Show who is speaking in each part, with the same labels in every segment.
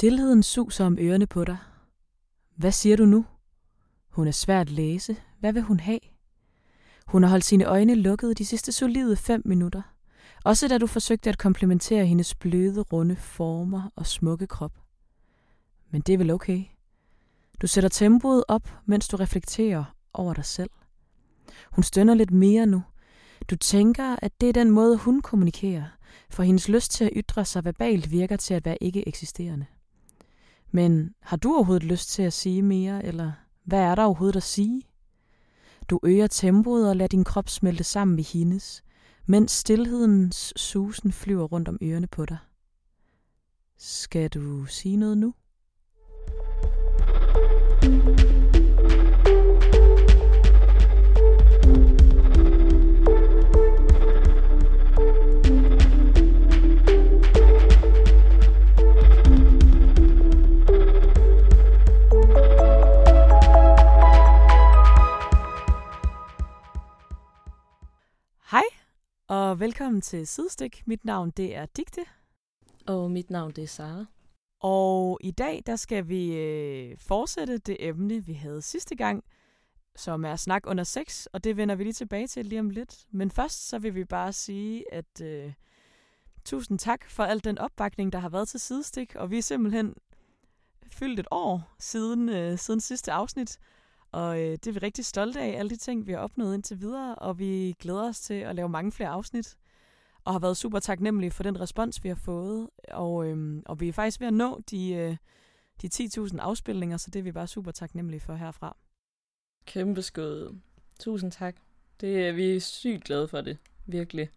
Speaker 1: Stilheden suser om ørerne på dig. Hvad siger du nu? Hun er svært at læse. Hvad vil hun have? Hun har holdt sine øjne lukkede de sidste solide fem minutter. Også da du forsøgte at komplementere hendes bløde, runde former og smukke krop. Men det er vel okay. Du sætter tempoet op, mens du reflekterer over dig selv. Hun stønner lidt mere nu. Du tænker, at det er den måde, hun kommunikerer, for hendes lyst til at ytre sig verbalt virker til at være ikke eksisterende. Men har du overhovedet lyst til at sige mere, eller hvad er der overhovedet at sige? Du øger tempoet og lader din krop smelte sammen med hendes, mens stillhedens susen flyver rundt om ørerne på dig. Skal du sige noget nu? Hej, og velkommen til Sidestik. Mit navn det er Digte,
Speaker 2: Og mit navn det er Sara.
Speaker 1: og i dag der skal vi øh, fortsætte det emne, vi havde sidste gang, som er snak under sex, og det vender vi lige tilbage til lige om lidt. Men først så vil vi bare sige, at øh, tusind tak for al den opbakning, der har været til Sidestik, og vi er simpelthen fyldt et år siden, øh, siden sidste afsnit, og øh, det er vi rigtig stolte af, alle de ting, vi har opnået indtil videre, og vi glæder os til at lave mange flere afsnit, og har været super taknemmelige for den respons, vi har fået, og, øh, og vi er faktisk ved at nå de, øh, de 10.000 afspilninger, så det er vi bare super taknemmelige for herfra.
Speaker 2: Kæmpe skud. Tusind tak. Det er vi er sygt glade for det. Virkelig.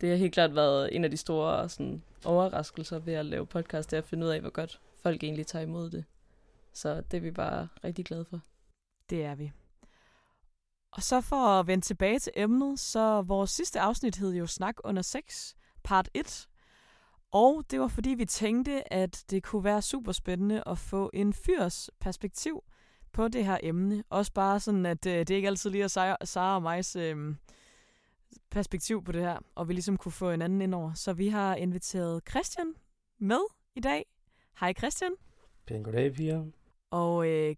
Speaker 2: Det har helt klart været en af de store sådan, overraskelser ved at lave podcast, det er at finde ud af, hvor godt folk egentlig tager imod det. Så det er vi bare rigtig glade for.
Speaker 1: Det er vi. Og så for at vende tilbage til emnet, så vores sidste afsnit hed jo Snak under sex, part 1. Og det var fordi vi tænkte, at det kunne være super spændende at få en fyrs perspektiv på det her emne. Også bare sådan, at øh, det ikke altid lige er Sara, og migs øh, perspektiv på det her, og vi ligesom kunne få en anden ind over. Så vi har inviteret Christian med i dag. Hej Christian.
Speaker 3: Pæn goddag, piger.
Speaker 1: Og øh,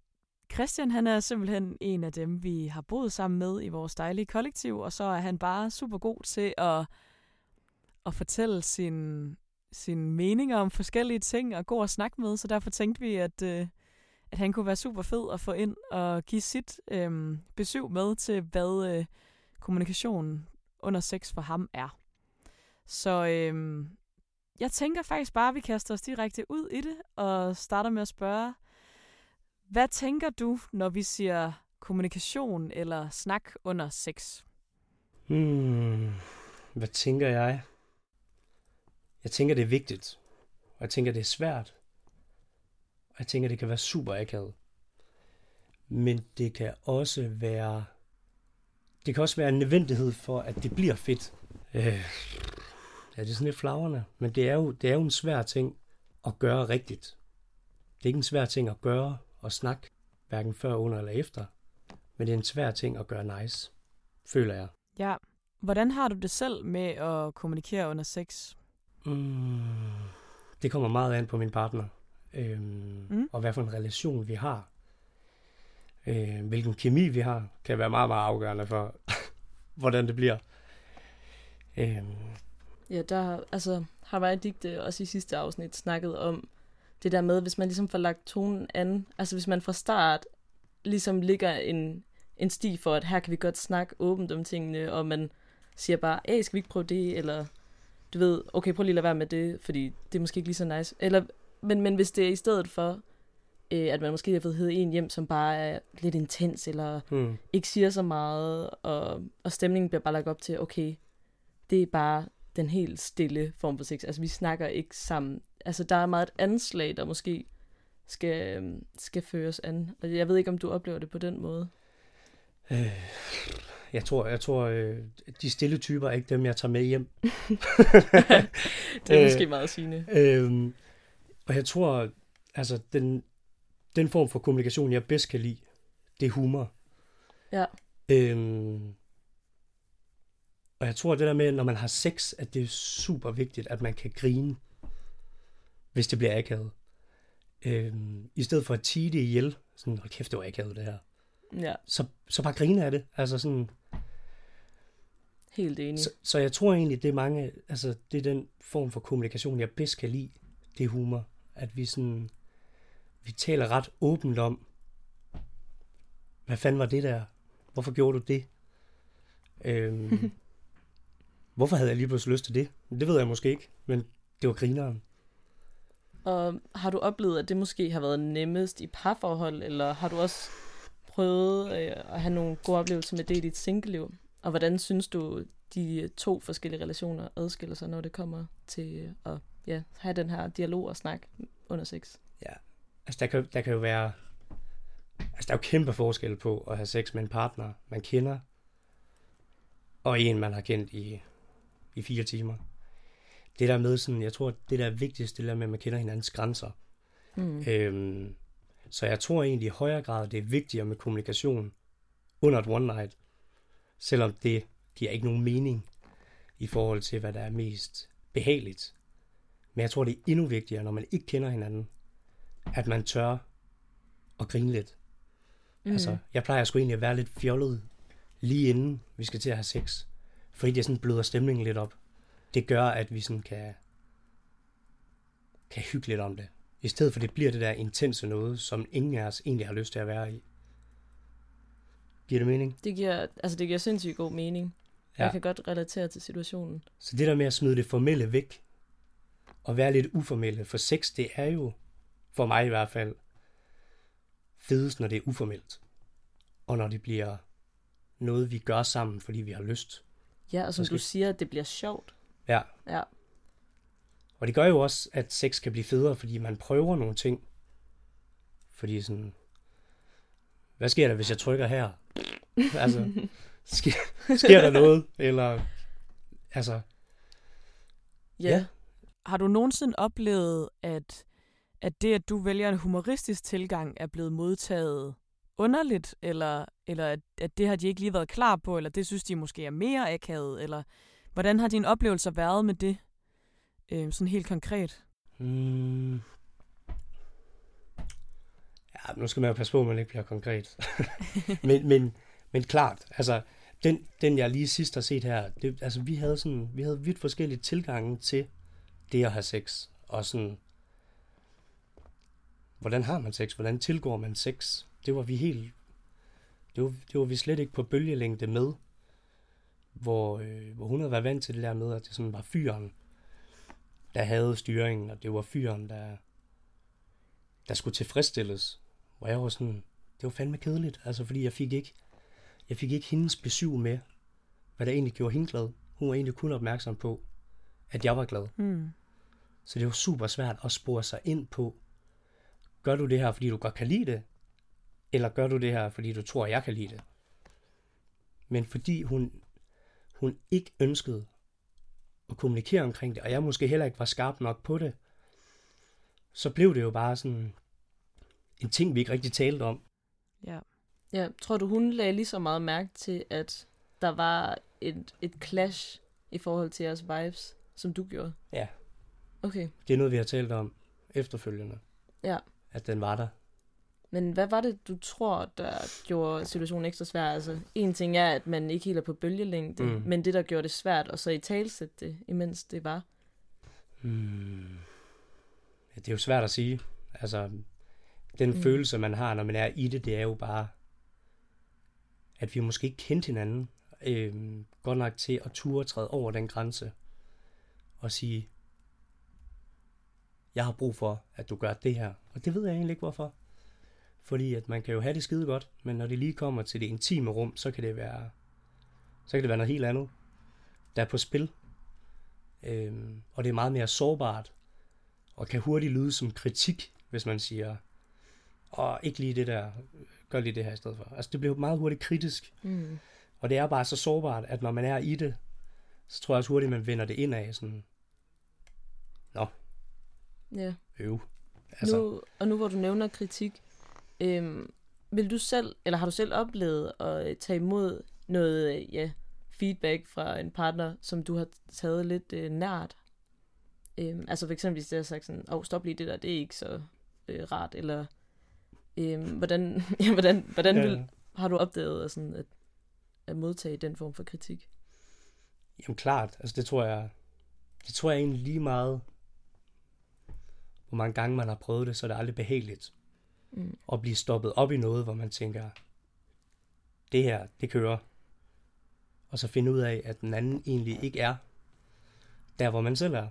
Speaker 1: Christian, han er simpelthen en af dem, vi har boet sammen med i vores dejlige kollektiv, og så er han bare super god til at, at fortælle sin, sin meninger om forskellige ting og gå og snakke med, så derfor tænkte vi, at, øh, at han kunne være super fed at få ind og give sit øh, besøg med til, hvad øh, kommunikation under sex for ham er. Så øh, jeg tænker faktisk bare, at vi kaster os direkte ud i det, og starter med at spørge, hvad tænker du, når vi siger kommunikation eller snak under sex?
Speaker 3: Hmm, hvad tænker jeg? Jeg tænker, det er vigtigt. Og jeg tænker, det er svært. Og jeg tænker, det kan være super akavet. Men det kan også være... Det kan også være en nødvendighed for, at det bliver fedt. Øh, ja, det er sådan lidt flagrende. Men det er, jo, det er jo en svær ting at gøre rigtigt. Det er ikke en svær ting at gøre og snakke, hverken før, under eller efter. Men det er en svær ting at gøre nice, føler jeg.
Speaker 1: Ja. Hvordan har du det selv med at kommunikere under sex?
Speaker 3: Mm, det kommer meget an på min partner. Øhm,
Speaker 1: Mm.
Speaker 3: Og hvad for en relation vi har. Øh, hvilken kemi vi har, kan være meget, meget afgørende for, hvordan det bliver. Øhm,
Speaker 2: Ja, der altså, har mig digte også i sidste afsnit snakket om det der med, hvis man ligesom får lagt tonen an, altså hvis man fra start ligesom ligger en, en sti for, at her kan vi godt snakke åbent om tingene, og man siger bare, hey, skal vi ikke prøve det, eller du ved, okay, prøv lige at lade være med det, fordi det er måske ikke lige så nice. Eller, men, men hvis det er i stedet for, øh, at man måske har fået en hjem, som bare er lidt intens, eller
Speaker 3: hmm.
Speaker 2: ikke siger så meget, og, og stemningen bliver bare lagt op til, okay, det er bare den helt stille form for sex. Altså, vi snakker ikke sammen. Altså, der er meget et anslag, der måske skal, øhm, skal føres an. Og jeg ved ikke, om du oplever det på den måde.
Speaker 3: øh, jeg tror, jeg tror øh, de stille typer er ikke dem, jeg tager med hjem.
Speaker 2: det er
Speaker 3: Øh,
Speaker 2: måske meget sigende.
Speaker 3: Øhm, og jeg tror, altså den, den form for kommunikation, jeg bedst kan lide, det er humor.
Speaker 2: Ja.
Speaker 3: Øhm, og jeg tror, det der med, når man har sex, at det er super vigtigt, at man kan grine, hvis det bliver akavet. Øhm, I stedet for at tige det ihjel, sådan, hold kæft, det var akavet det her.
Speaker 2: Ja,
Speaker 3: Så, så bare grine af det. Altså sådan,
Speaker 2: helt enig.
Speaker 3: så, så jeg tror egentlig, det er mange, altså det er den form for kommunikation, jeg bedst kan lide, det er humor. At vi sådan, vi taler ret åbent om, hvad fanden var det der? Hvorfor gjorde du det? Øhm, hvorfor havde jeg lige pludselig lyst til det? Det ved jeg måske ikke, men det var grineren.
Speaker 2: Og har du oplevet, at det måske har været nemmest i parforhold, eller har du også prøvet øh, at have nogle gode oplevelser med det i dit singleliv? Og hvordan synes du, de to forskellige relationer adskiller sig, når det kommer til at ja, have den her dialog og snak under sex?
Speaker 3: Altså, der kan, der kan jo være... Altså, der er jo kæmpe forskel på at have sex med en partner, man kender, og en, man har kendt i, i fire timer. Det der med sådan, jeg tror, det der er vigtigst, det der med, at man kender hinandens grænser.
Speaker 2: Mm.
Speaker 3: Øhm, så jeg tror egentlig i højere grad, det er vigtigere med kommunikation under et one night, selvom det giver ikke nogen mening i forhold til, hvad der er mest behageligt. Men jeg tror, det er endnu vigtigere, når man ikke kender hinanden, at man tør at grine lidt. Mm. Altså, jeg plejer sgu egentlig at være lidt fjollet lige inden vi skal til at have sex. Fordi det sådan bløder stemningen lidt op. Det gør, at vi sådan kan, kan hygge lidt om det. I stedet for det bliver det der intense noget, som ingen af os egentlig har lyst til at være i. Giver det mening?
Speaker 2: Det giver, altså det giver sindssygt god mening. Ja. Jeg kan godt relatere til situationen.
Speaker 3: Så det der med at smide det formelle væk, og være lidt uformelle, for sex, det er jo, for mig i hvert fald, fedest, når det er uformelt. Og når det bliver noget, vi gør sammen, fordi vi har lyst.
Speaker 2: Ja, og som
Speaker 3: Måske-
Speaker 2: du siger, at det bliver sjovt.
Speaker 3: Ja,
Speaker 2: Ja,
Speaker 3: og det gør jo også, at sex kan blive federe, fordi man prøver nogle ting. Fordi sådan, hvad sker der, hvis jeg trykker her? altså, sker, sker der noget? Eller, altså,
Speaker 2: ja.
Speaker 3: Ja.
Speaker 1: Har du nogensinde oplevet, at, at det, at du vælger en humoristisk tilgang, er blevet modtaget underligt, eller, eller at, at det har de ikke lige været klar på, eller det synes de måske er mere akavet, eller hvordan har dine oplevelser været med det, øh, sådan helt konkret?
Speaker 3: Mm. Ja, nu skal man jo passe på, at man ikke bliver konkret. men, men, men klart, altså, den, den jeg lige sidst har set her, det, altså, vi havde sådan, vi havde vidt forskellige tilgange til det at have sex, og sådan, hvordan har man sex, hvordan tilgår man sex, det var vi helt, det var, det var vi slet ikke på bølgelængde med, hvor, øh, hvor hun havde været vant til det der med, at det sådan var fyren, der havde styringen, og det var fyren, der, der skulle tilfredsstilles. Hvor jeg var sådan, det var fandme kedeligt, altså fordi jeg fik ikke, jeg fik ikke hendes besøg med, hvad der egentlig gjorde hende glad. Hun var egentlig kun opmærksom på, at jeg var glad.
Speaker 1: Hmm.
Speaker 3: Så det var super svært at spore sig ind på, gør du det her, fordi du godt kan lide det, eller gør du det her, fordi du tror, jeg kan lide det. Men fordi hun, hun ikke ønskede at kommunikere omkring det, og jeg måske heller ikke var skarp nok på det, så blev det jo bare sådan en ting, vi ikke rigtig talte om.
Speaker 1: Ja.
Speaker 2: ja. Tror du, hun lagde lige så meget mærke til, at der var et, et clash i forhold til jeres vibes, som du gjorde?
Speaker 3: Ja.
Speaker 2: Okay,
Speaker 3: Det er noget, vi har talt om efterfølgende,
Speaker 2: ja.
Speaker 3: at den var der.
Speaker 2: Men hvad var det, du tror, der gjorde situationen ekstra svær? Altså, en ting er, at man ikke helt er på bølgelængde, mm. Men det, der gjorde det svært, og så i talsætte det, imens det var.
Speaker 3: Hmm. Ja, det er jo svært at sige. Altså, den
Speaker 2: Mm.
Speaker 3: følelse, man har, når man er i det, det er jo bare, at vi måske ikke kendte hinanden øhm, godt nok til at ture træde over den grænse og sige, jeg har brug for, at du gør det her. Og det ved jeg egentlig ikke, hvorfor. Fordi at man kan jo have det skide godt, men når det lige kommer til det intime rum, så kan det være, så kan det være noget helt andet, der er på spil. Øhm, og det er meget mere sårbart, og kan hurtigt lyde som kritik, hvis man siger, og ikke lige det der, gør lige det her i stedet for. Altså det bliver meget hurtigt kritisk,
Speaker 2: Mm.
Speaker 3: og det er bare så sårbart, at når man er i det, så tror jeg også hurtigt, man vender det ind af sådan,
Speaker 2: Ja.
Speaker 3: øv. Altså,
Speaker 2: Nu, og nu hvor du nævner kritik, øhm, vil du selv, eller har du selv oplevet at øh, tage imod noget øh, ja, feedback fra en partner, som du har taget lidt øh, nært? Øhm, altså for eksempel hvis det har sagt sådan, åh, oh, stop lige det der, det er ikke så, øh, rart, eller øh, hvordan, ja, hvordan, hvordan vil, har du opdaget at, sådan, at, at modtage den form for kritik?
Speaker 3: Jamen klart, altså det tror jeg, det tror jeg egentlig lige meget, hvor mange gange man har prøvet det, så er det aldrig behageligt
Speaker 2: Mm.
Speaker 3: at blive stoppet op i noget, hvor man tænker, det her, det kører. Og så finde ud af, at den anden egentlig ikke er der, hvor man selv er.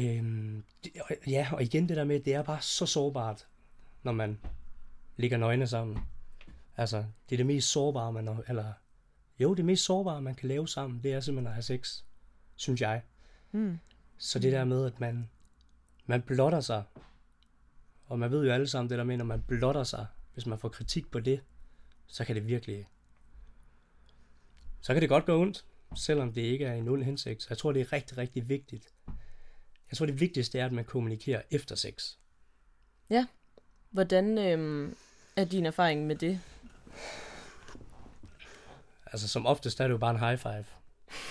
Speaker 3: Øhm, det, og- ja, og igen det der med, det er bare så sårbart, når man ligger nøgne sammen. Altså, det er det mest sårbare, man, eller jo, det mest sårbare, man kan lave sammen, det er simpelthen at have sex, synes jeg.
Speaker 1: Mm.
Speaker 3: Så det der med, at man, man blotter sig, og man ved jo alle sammen det der med, når man blotter sig, hvis man får kritik på det, så kan det virkelig, så kan det godt gå ondt, selvom det ikke er en ond hensigt. Så jeg tror, det er rigtig, rigtig vigtigt. Jeg tror, det vigtigste er, at man kommunikerer efter sex.
Speaker 2: Hvordan øh, er din erfaring med det?
Speaker 3: Altså som oftest er det jo bare en high five.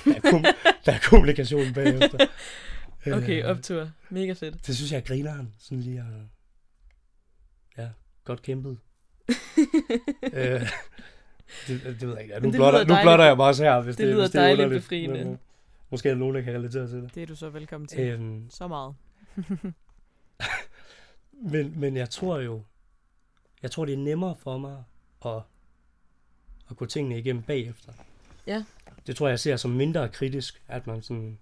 Speaker 3: Der er, kom, der er kommunikation bagefter.
Speaker 2: Okay,
Speaker 3: Øh,
Speaker 2: optur. Mega fedt.
Speaker 3: Det synes jeg er grineren. Sådan lige at... Godt kæmpet. øh, det, det ved jeg ikke. Nu, blotter, nu blotter jeg mig også her, hvis
Speaker 2: Det
Speaker 3: det,
Speaker 2: lyder
Speaker 3: hvis det er
Speaker 2: dejligt
Speaker 3: underligt.
Speaker 2: befriende.
Speaker 3: Men, øh, måske er nogen, der kan relatere til det.
Speaker 1: Det er du så velkommen til.
Speaker 3: Øhm,
Speaker 1: Så meget.
Speaker 3: men, men jeg tror jo, jeg tror, det er nemmere for mig at, at gå tingene igennem bagefter.
Speaker 2: Ja.
Speaker 3: Det tror jeg, jeg ser som mindre kritisk, at man sådan,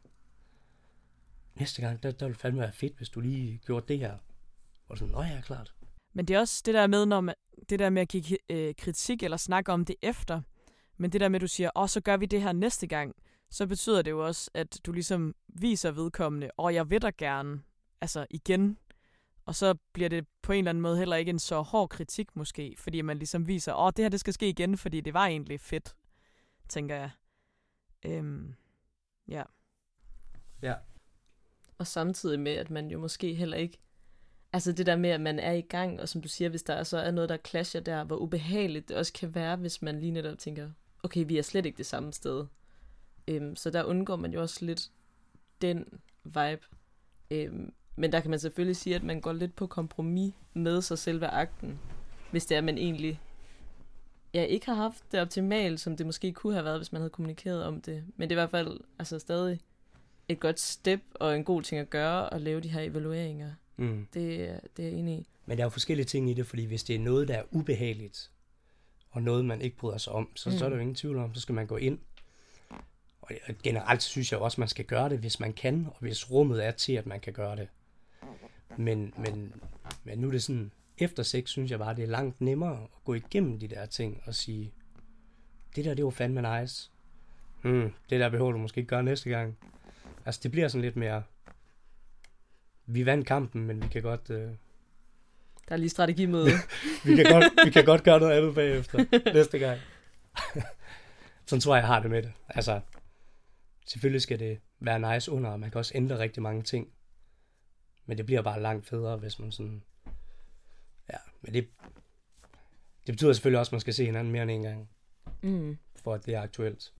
Speaker 3: næste gang, der, der vil fandme være fedt, hvis du lige gjorde det her. Og sådan, nå ja, klart.
Speaker 1: Men det er også det der med, når man, det der med at give øh, kritik eller snakke om det efter. Men det der med, at du siger, åh, så gør vi det her næste gang. Så betyder det jo også, at du ligesom viser vedkommende, og jeg vil dig gerne, altså igen. Og så bliver det på en eller anden måde heller ikke en så hård kritik måske, fordi man ligesom viser, åh, det her det skal ske igen, fordi det var egentlig fedt, tænker jeg. Øhm, ja.
Speaker 3: Ja.
Speaker 2: Og samtidig med, at man jo måske heller ikke... Altså det der med, at man er i gang, og som du siger, hvis der så er noget, der clasher der, hvor ubehageligt det også kan være, hvis man lige netop tænker, okay, vi er slet ikke det samme sted. Øhm, så der undgår man jo også lidt den vibe. Øhm, men der kan man selvfølgelig sige, at man går lidt på kompromis med sig selv ved akten, hvis det er, at man egentlig ja, ikke har haft det optimalt, som det måske kunne have været, hvis man havde kommunikeret om det. Men det er i hvert fald altså stadig et godt step og en god ting at gøre at lave de her evalueringer.
Speaker 3: Mm.
Speaker 2: Det, det er jeg enig i.
Speaker 3: Men der er jo forskellige ting i det, fordi hvis det er noget, der er ubehageligt, og noget, man ikke bryder sig om, så, mm. så er der jo ingen tvivl om, så skal man gå ind. Og generelt synes jeg også, man skal gøre det, hvis man kan, og hvis rummet er til, at man kan gøre det. Men, men, men nu er det sådan, efter sex synes jeg bare, det er langt nemmere at gå igennem de der ting og sige, det der, det var fandme nice. Hmm, det der behøver du måske ikke gøre næste gang. Altså, det bliver sådan lidt mere, vi vandt kampen, men vi kan godt, øh,
Speaker 2: Der er lige strategimøde.
Speaker 3: vi kan, godt, vi kan godt gøre noget andet bagefter næste gang. Sådan tror jeg, jeg har det med det. Altså, selvfølgelig skal det være nice under, og man kan også ændre rigtig mange ting. Men det bliver bare langt federe, hvis man sådan... Ja, men det, det betyder selvfølgelig også, at man skal se hinanden mere end en gang,
Speaker 2: mm.
Speaker 3: for at det er aktuelt.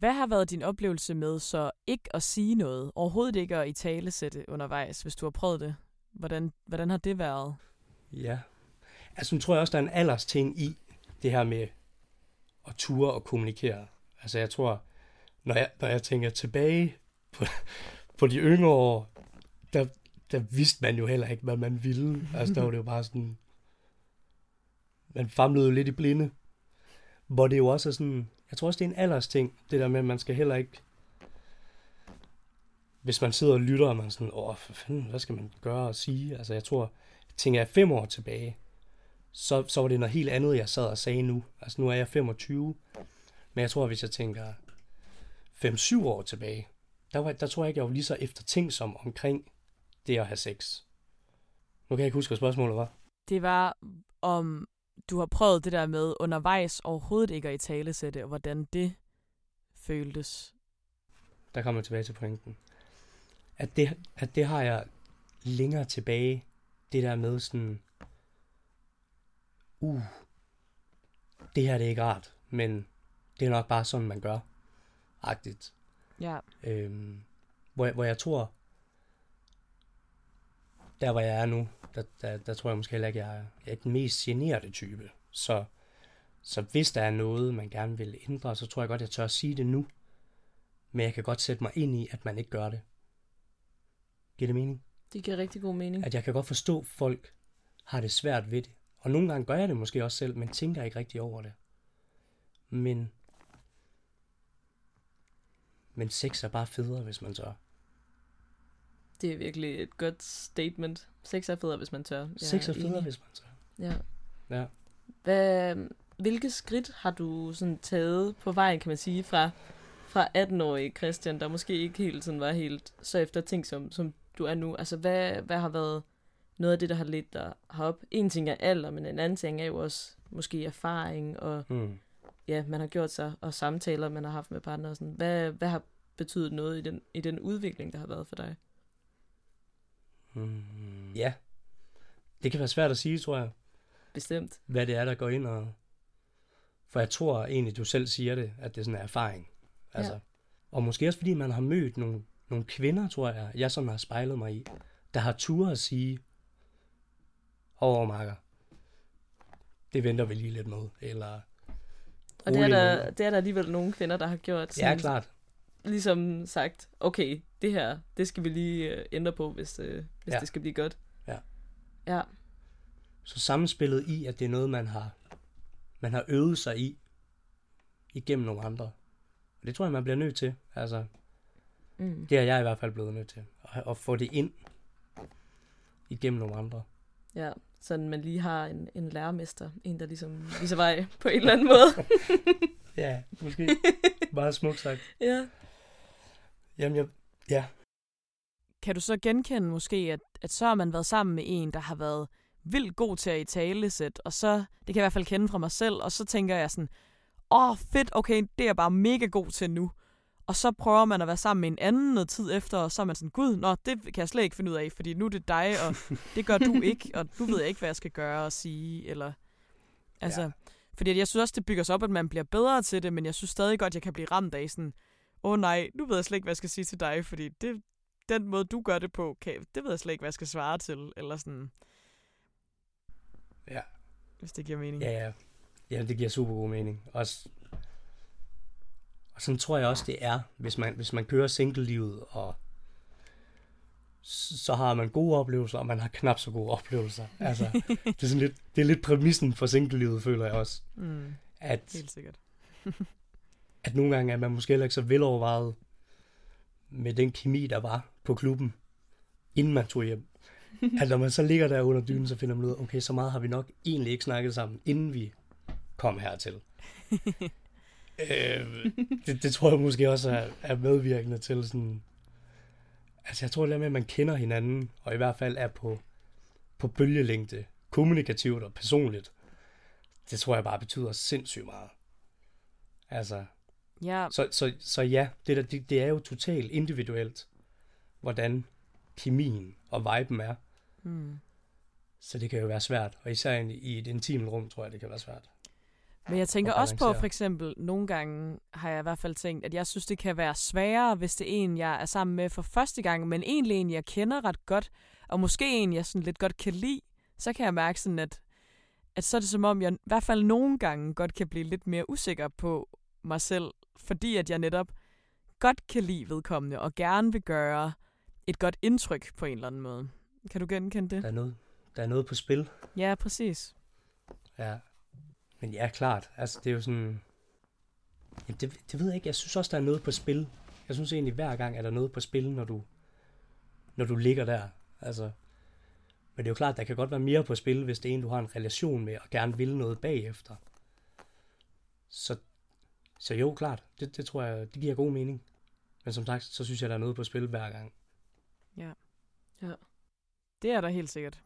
Speaker 1: Hvad har været din oplevelse med så ikke at sige noget, overhovedet ikke at i tale sætte undervejs, hvis du har prøvet det? Hvordan, hvordan har det været?
Speaker 3: Ja. Altså, nu tror jeg også, der er en alders ting i det her med at ture og kommunikere. Altså, jeg tror, når jeg, når jeg tænker tilbage på, på de yngre år, der, der vidste man jo heller ikke, hvad man ville. Altså, der var det jo bare sådan... Man famlede jo lidt i blinde. Hvor det jo også er sådan... Jeg tror også, det er en alders ting, det der med, at man skal heller ikke... Hvis man sidder og lytter, og man er sådan, åh, for fanden, hvad skal man gøre og sige? Altså, jeg tror, tænker jeg fem år tilbage, så, så var det noget helt andet, jeg sad og sagde nu. Altså, nu er jeg 25, men jeg tror, hvis jeg tænker 5-7 år tilbage, der, var, der tror jeg ikke, jeg var lige så eftertænksom omkring det at have sex. Nu kan jeg ikke huske, hvad spørgsmålet var.
Speaker 1: Det var, om du har prøvet det der med undervejs overhovedet ikke at i tale sætte, og hvordan det føltes.
Speaker 3: Der kommer jeg tilbage til pointen. At det, at det har jeg længere tilbage, det der med sådan, uh, det her det er ikke rart, men det er nok bare sådan, man gør. Agtigt.
Speaker 1: Ja.
Speaker 3: Øhm, hvor, jeg, hvor jeg tror, der hvor jeg er nu, der, der, der tror jeg måske heller ikke, jeg er, jeg er den mest generede type. Så, så hvis der er noget, man gerne vil ændre, så tror jeg godt, jeg tør at sige det nu. Men jeg kan godt sætte mig ind i, at man ikke gør det. Giver det mening?
Speaker 2: Det giver rigtig god mening.
Speaker 3: At jeg kan godt forstå, at folk har det svært ved det. Og nogle gange gør jeg det måske også selv, men tænker ikke rigtig over det. Men, men sex er bare federe, hvis man tør.
Speaker 2: Det er virkelig et godt statement. Sex er federe, hvis man tør. Jeg
Speaker 3: Sex er federe,
Speaker 2: enig.
Speaker 3: hvis man tør.
Speaker 2: Ja.
Speaker 3: Ja.
Speaker 2: Hvad, hvilke skridt har du sådan taget på vejen, kan man sige, fra, fra 18-årig Christian, der måske ikke helt sådan var helt så efter ting, som, som du er nu? Altså, hvad, hvad har været noget af det, der har ledt dig herop? En ting er alder, men en anden ting er jo også måske erfaring, og
Speaker 3: Hmm.
Speaker 2: ja, man har gjort sig, og samtaler, man har haft med partner og sådan. Hvad, hvad har betydet noget i den, i den udvikling, der har været for dig?
Speaker 3: Hmm. Ja. Det kan være svært at sige, tror jeg,
Speaker 2: Bestemt.
Speaker 3: hvad det er, der går ind og... For jeg tror egentlig, du selv siger det, at det er sådan en erfaring. Altså.
Speaker 2: Ja.
Speaker 3: Og måske også fordi man har mødt nogle, nogle kvinder, tror jeg, jeg sådan har spejlet mig i, der har tur at sige, over marker, det venter vi lige lidt med, eller
Speaker 2: Og det er, der, det er der alligevel nogle kvinder, der har gjort.
Speaker 3: Ja, klart.
Speaker 2: Ligesom sagt, okay, det her, det skal vi lige øh, ændre på, hvis, øh, hvis
Speaker 3: Ja.
Speaker 2: det skal blive godt.
Speaker 3: Ja.
Speaker 2: Ja,
Speaker 3: Så samspillet i, at det er noget, man har, man har øvet sig i, igennem nogle andre. Og det tror jeg, man bliver nødt til. Altså,
Speaker 2: mm.
Speaker 3: det er jeg i hvert fald blevet nødt til. At, at få det ind igennem nogle andre.
Speaker 2: ja. Sådan man lige har en, en lærermester, en der ligesom viser vej på en eller anden måde.
Speaker 3: Ja, måske. Meget smukt sagt.
Speaker 2: ja.
Speaker 3: Jamen, jeg, ja.
Speaker 1: Kan du så genkende måske, at, at så har man været sammen med en, der har været vildt god til at i talesæt, og så, det kan jeg i hvert fald kende fra mig selv, og så tænker jeg sådan, åh fedt, okay, det er jeg bare mega god til nu. Og så prøver man at være sammen med en anden noget tid efter, og så er man sådan, gud, nå, det kan jeg slet ikke finde ud af, fordi nu er det dig, og det gør du ikke, og nu ved jeg ikke, hvad jeg skal gøre og sige, eller... Altså,
Speaker 3: Ja.
Speaker 1: fordi jeg synes også, det bygger sig op, at man bliver bedre til det, men jeg synes stadig godt, jeg kan blive ramt af sådan, åh oh, nej, nu ved jeg slet ikke, hvad jeg skal sige til dig, fordi det, den måde, du gør det på, kan, det ved jeg slet ikke, hvad jeg skal svare til, eller sådan,
Speaker 3: Ja.
Speaker 1: hvis det giver mening.
Speaker 3: Ja, ja. Ja, det giver super god mening. Også, og sådan tror jeg også, det er, hvis man, hvis man kører single-livet, og så har man gode oplevelser, og man har knap så gode oplevelser. Altså, det er, sådan lidt, det er lidt præmissen for single-livet, føler jeg også.
Speaker 1: Mm,
Speaker 3: At,
Speaker 1: helt sikkert.
Speaker 3: at nogle gange er man måske heller ikke så velovervejet med den kemi, der var på klubben, inden man tog hjem. At når man så ligger der under dynen, så finder man ud af, okay, så meget har vi nok egentlig ikke snakket sammen, inden vi kom hertil. øh, det, det tror jeg måske også er, er medvirkende til sådan... Altså jeg tror det der med, at man kender hinanden, og i hvert fald er på, på bølgelængde, kommunikativt og personligt, det tror jeg bare betyder sindssygt meget. Altså,
Speaker 1: Ja,
Speaker 3: så, så, så ja, det, der, det, det er jo totalt individuelt, hvordan kemien og viben er.
Speaker 1: mm.
Speaker 3: Så det kan jo være svært, og især i, et intimt rum, tror jeg, det kan være svært.
Speaker 1: Men jeg tænker også på, for eksempel, nogle gange har jeg i hvert fald tænkt, at jeg synes, det kan være sværere, hvis det er en, jeg er sammen med for første gang, men egentlig en, jeg kender ret godt, og måske en, jeg sådan lidt godt kan lide, så kan jeg mærke sådan, at, at så er det som om, jeg i hvert fald nogle gange godt kan blive lidt mere usikker på mig selv, fordi at jeg netop godt kan lide vedkommende, og gerne vil gøre et godt indtryk på en eller anden måde. Kan du genkende det?
Speaker 3: Der er noget, der er noget på spil.
Speaker 1: Ja, præcis.
Speaker 3: Ja. Men ja, klart. Altså, det er jo sådan... Jamen, det, det ved jeg ikke. Jeg synes også, der er noget på spil. Jeg synes egentlig, hver gang er der noget på spil, når du, når du ligger der. Altså, men det er jo klart, der kan godt være mere på spil, hvis det er en, du har en relation med, og gerne vil noget bagefter. Så, så jo, klart. Det, det tror jeg, det giver god mening. Men som sagt, så synes jeg, der er noget på spil hver gang.
Speaker 1: Det er der helt sikkert.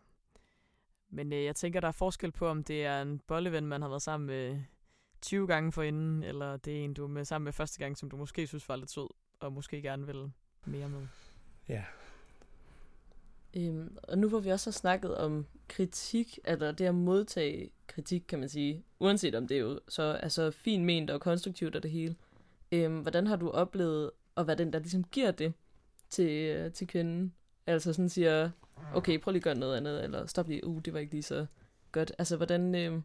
Speaker 1: Men øh, jeg tænker, der er forskel på, om det er en bolleven, man har været sammen med 20 gange forinden, eller det er en, du er med sammen med første gang, som du måske synes var lidt sød, og måske gerne vil mere med.
Speaker 3: Ja.
Speaker 2: Øhm, og nu hvor vi også har snakket om kritik, eller det at modtage kritik, kan man sige, uanset om det er jo så altså, fint ment og konstruktivt og det hele, øhm, hvordan har du oplevet at være den, der ligesom giver det til, øh, til kvinden? Altså sådan siger, okay, prøv lige at gøre noget andet, eller stop lige, uh, det var ikke lige så godt. Altså, hvordan øhm,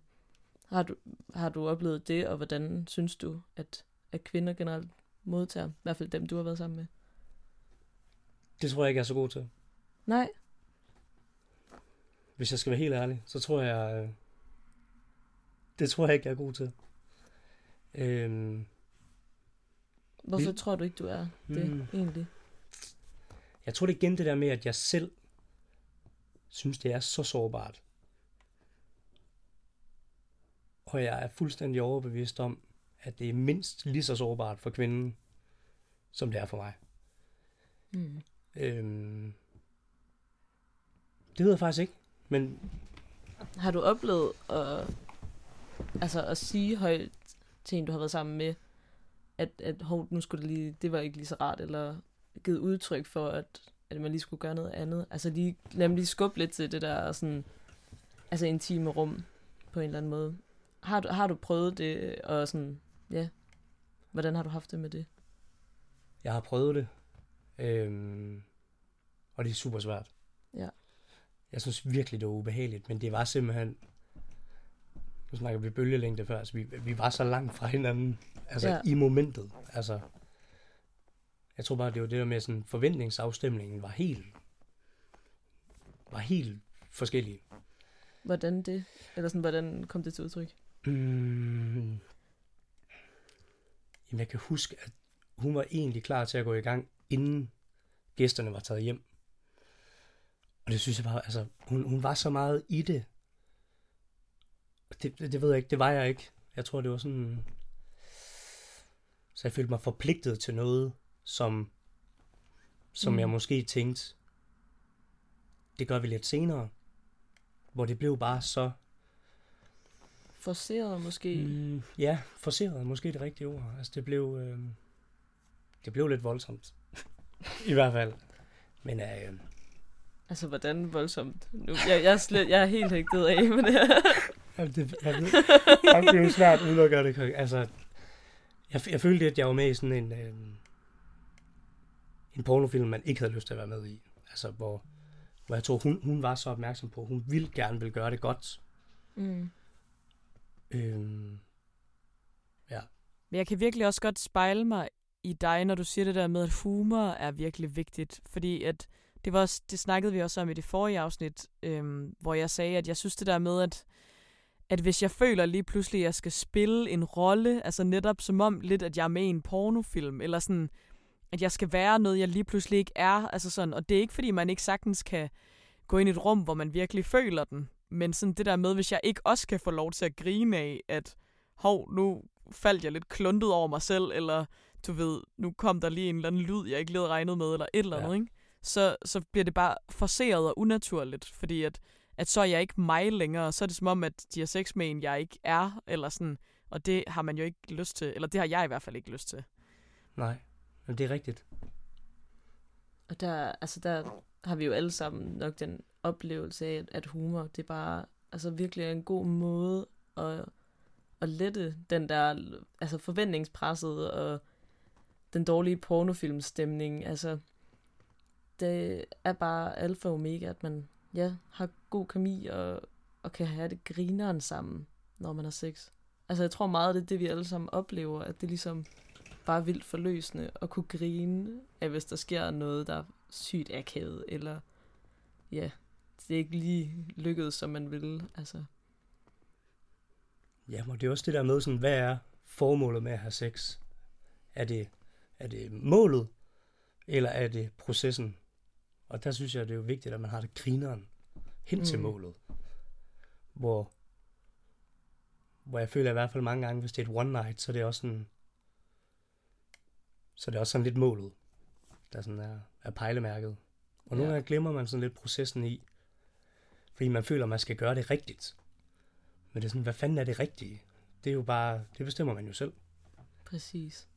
Speaker 2: har, du, har du oplevet det, og hvordan synes du, at, at kvinder generelt modtager, i hvert fald dem, du har været sammen med?
Speaker 3: Det tror jeg ikke, jeg er så god til.
Speaker 2: Nej,
Speaker 3: Hvis jeg skal være helt ærlig, så tror jeg... øh, Det tror jeg ikke, jeg er god til. Øhm,
Speaker 2: hvorfor
Speaker 3: Vi-
Speaker 2: tror du ikke, du er det
Speaker 3: Mm.
Speaker 2: egentlig?
Speaker 3: jeg tror det igen det der med, at jeg selv synes, det er så sårbart. Og jeg er fuldstændig overbevist om, at det er mindst lige så sårbart for kvinden, som det er for mig.
Speaker 2: Mm.
Speaker 3: Øhm, det ved jeg faktisk ikke. Men
Speaker 2: Har du oplevet at, altså at sige højt til en, du har været sammen med, at, at hov, nu skulle det lige, det var ikke lige så rart, eller givet udtryk for, at, at man lige skulle gøre noget andet? Altså lige, lad mig lige skubbe lidt til det der sådan, altså intime rum på en eller anden måde. Har du, har du prøvet det, og sådan, ja, hvordan har du haft det med det?
Speaker 3: jeg har prøvet det. Øhm, og det er super svært.
Speaker 2: Ja.
Speaker 3: Jeg synes virkelig, det var ubehageligt, men det var simpelthen... Nu snakker vi bølgelængde før, så vi, vi var så langt fra hinanden. Altså ja. i momentet. Altså, jeg tror bare, det var det der med sådan, forventningsafstemningen var helt, var helt forskellig.
Speaker 2: Hvordan det, eller sådan, hvordan kom det til udtryk?
Speaker 3: Mm. Jamen, jeg kan huske, at hun var egentlig klar til at gå i gang, inden gæsterne var taget hjem. Og det synes jeg bare, altså, hun, hun var så meget i det. det. Det ved jeg ikke, det var jeg ikke. Jeg tror, det var sådan... Så jeg følte mig forpligtet til noget, som, som
Speaker 2: Mm.
Speaker 3: jeg måske tænkte, det gør vi lidt senere. Hvor det blev bare så
Speaker 2: Forceret måske?
Speaker 3: Mm, ja, forceret er måske det rigtige ord. Altså, det blev, øh, det blev lidt voldsomt. I hvert fald. Men øh,
Speaker 2: Altså, hvordan voldsomt? Nu, jeg, jeg, er slet, jeg er helt hægtet af med det her.
Speaker 3: jamen, det, jeg ved, jamen, det er jo svært uden at gøre det. Altså, jeg, jeg følte, at jeg var med i sådan en, øh, en pornofilm, man ikke havde lyst til at være med i. Altså, hvor, hvor jeg tror, hun, hun var så opmærksom på, at hun ville gerne vil gøre det godt.
Speaker 2: Mm.
Speaker 3: Øh,
Speaker 1: Men jeg kan virkelig også godt spejle mig i dig, når du siger det der med, at humor er virkelig vigtigt. Fordi at det, var også, det snakkede vi også om i det forrige afsnit, øhm, hvor jeg sagde, at jeg synes det der med, at, at hvis jeg føler lige pludselig, at jeg skal spille en rolle, altså netop som om lidt, at jeg er med i en pornofilm, eller sådan, at jeg skal være noget, jeg lige pludselig ikke er. Altså sådan, og det er ikke, fordi man ikke sagtens kan gå ind i et rum, hvor man virkelig føler den. Men sådan det der med, hvis jeg ikke også kan få lov til at grine af, at hov, nu faldt jeg lidt kluntet over mig selv, eller du ved, nu kom der lige en eller anden lyd, jeg ikke lige regnet med, eller et eller
Speaker 3: Ja.
Speaker 1: andet, ikke? Så, så bliver det bare forceret og unaturligt, fordi at, at så er jeg ikke mig længere, så er det som om, at de har sex med en, jeg ikke er, eller sådan, og det har man jo ikke lyst til, eller det har jeg i hvert fald ikke lyst til.
Speaker 3: nej, men det er rigtigt.
Speaker 2: Og der, altså der har vi jo alle sammen nok den oplevelse af, at humor, det er bare altså virkelig er en god måde at, at lette den der altså forventningspresset og den dårlige pornofilmstemning. Altså, det er bare alfa og omega, at man ja, har god kemi og, og kan have det grineren sammen, når man har sex. Altså, jeg tror meget, det er det, vi alle sammen oplever, at det er ligesom bare vildt forløsende at kunne grine at hvis der sker noget, der er sygt akavet, eller ja, det er ikke lige lykkedes, som man ville. Altså,
Speaker 3: Ja, og det er også det der med, sådan, hvad er formålet med at have sex? Er det, er det målet, eller er det processen? Og der synes jeg, det er jo vigtigt, at man har det grineren hen til
Speaker 2: Mm.
Speaker 3: målet. Hvor, hvor jeg føler i hvert fald mange gange, hvis det er et one night, så er det også sådan, så er det også sådan lidt målet, der sådan er, er pejlemærket. Og nogle
Speaker 2: Ja.
Speaker 3: gange glemmer man sådan lidt processen i, fordi man føler, man skal gøre det rigtigt. Men det er sådan, hvad fanden er det rigtige? Det er jo bare, det bestemmer man jo selv.
Speaker 2: præcis.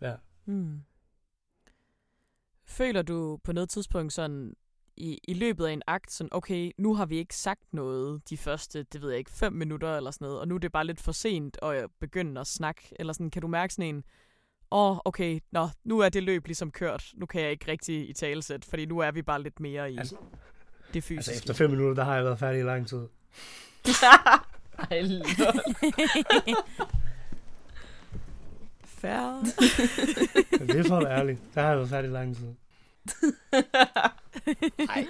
Speaker 3: Ja.
Speaker 1: Hmm. Føler du på noget tidspunkt sådan i, i løbet af en akt, sådan, okay, nu har vi ikke sagt noget de første, det ved jeg ikke, fem minutter eller sådan noget, og nu er det bare lidt for sent at begynde at snakke, eller sådan, kan du mærke sådan en, åh, oh, okay, nå, nu er det løb ligesom kørt, nu kan jeg ikke rigtig i talesæt, fordi nu er vi bare lidt mere i altså, det fysiske.
Speaker 3: Altså efter fem minutter, der har jeg været færdig i lang tid.
Speaker 2: Ej,
Speaker 1: Færre.
Speaker 3: det er for at være ærlig. Der har jeg været færdig lang tid. Nej,